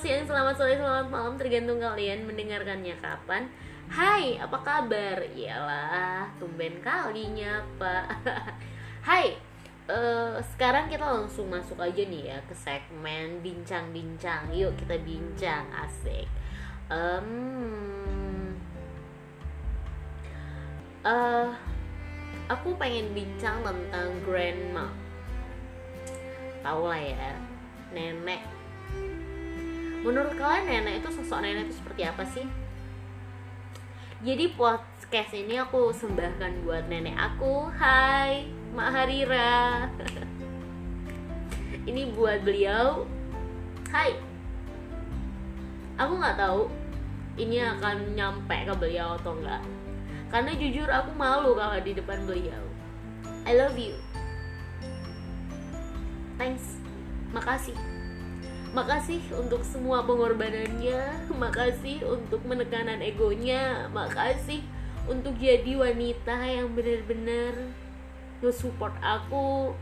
siang, selamat sore, selamat malam Tergantung kalian mendengarkannya kapan. Hai, apa kabar? Iyalah, tumben kali nyapa Hai, eh, sekarang kita langsung masuk aja nih ya Ke segmen bincang-bincang. Yuk kita bincang, asik. Um, uh, Aku pengen bincang tentang grandma. Tahu lah ya Nenek menurut kalian nenek itu sosok nenek itu seperti apa sih? Jadi podcast ini aku sembahkan buat nenek aku. Hai Mak Harira. Ini buat beliau. Hai. Aku nggak tahu ini akan nyampe ke beliau atau enggak karena jujur aku malu kalau di depan beliau. I love you. Thanks. Makasih Makasih untuk semua pengorbanannya, makasih untuk menekanan egonya, makasih untuk jadi wanita yang benar-benar nge-support aku,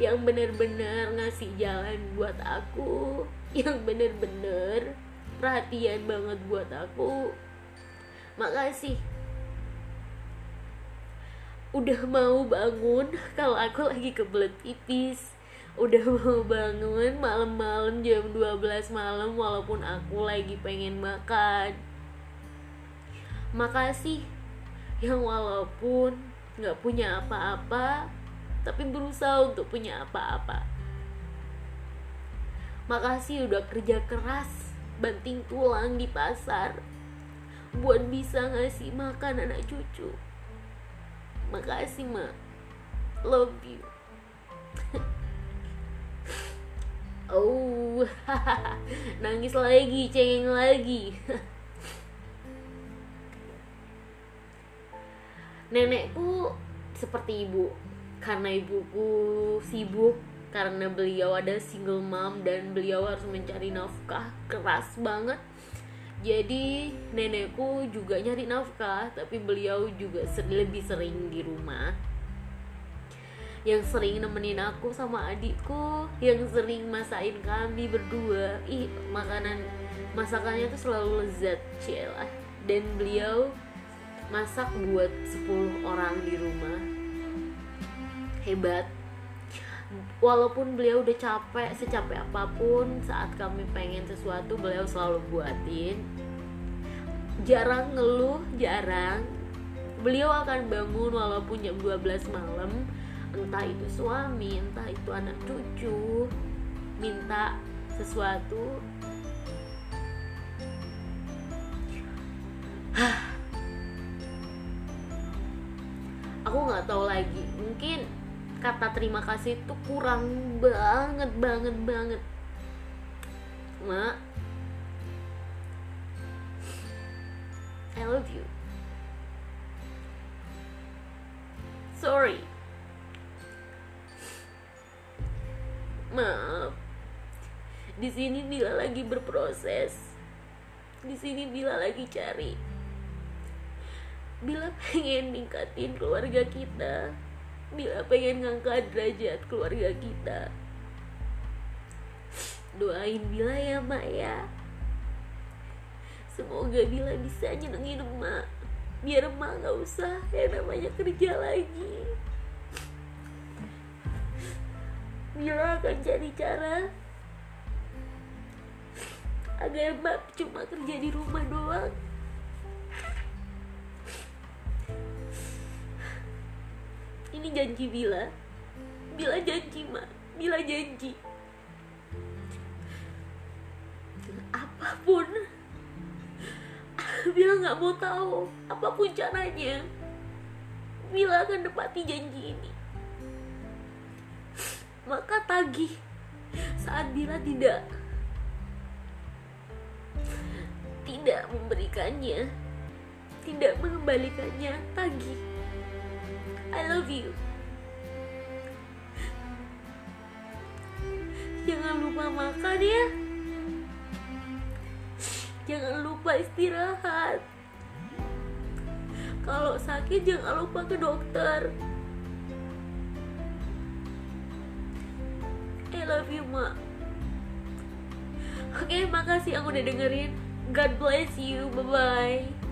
yang benar-benar ngasih jalan buat aku, yang benar-benar perhatian banget buat aku. Makasih. Udah mau bangun kalau aku lagi kebelet pipis udah mau bangun malam-malam jam 12 malam walaupun aku lagi pengen makan. Makasih yang walaupun nggak punya apa-apa tapi berusaha untuk punya apa-apa. Makasih udah kerja keras banting tulang di pasar buat bisa ngasih makan anak cucu. Makasih mak love you oh nangis lagi cengeng lagi. Nenekku seperti ibu karena ibuku sibuk karena beliau ada single mom dan beliau harus mencari nafkah keras banget. Jadi nenekku juga nyari nafkah tapi beliau juga lebih sering di rumah yang sering nemenin aku sama adikku yang sering masakin kami berdua. Ih makanan masakannya tuh selalu lezat cila dan beliau masak buat 10 orang di rumah. Hebat. Walaupun beliau udah capek secapek apa pun saat kami pengen sesuatu beliau selalu buatin. Jarang ngeluh jarang. Beliau akan bangun walaupun jam 12 malam entah itu suami entah itu anak cucu minta sesuatu. Aku nggak tahu lagi. Mungkin kata terima kasih itu kurang banget banget banget. Mak I love you. Sorry maaf. Di sini Bila lagi berproses. Di sini Bila lagi cari. Bila pengen ningkatin keluarga kita. Bila pengen ngangkat derajat keluarga kita. Doain Bila ya mak ya. Semoga Bila bisa nyenengin emak biar emak gak usah yang namanya kerja lagi Mila akan cari cara agar Mbak cuma kerja di rumah doang. Ini janji Bila. Bila janji, Mak. Bila janji. Apa pun Bila nggak mau tahu apa pun caranya Bila akan depati janji ini maka tagih saat Bila tidak tidak memberikannya tidak mengembalikannya tagih I love you. Jangan lupa makan ya. Jangan lupa istirahat. Kalau sakit jangan lupa ke dokter love you, Mak. oke makasih aku udah dengerin. God bless you. Bye bye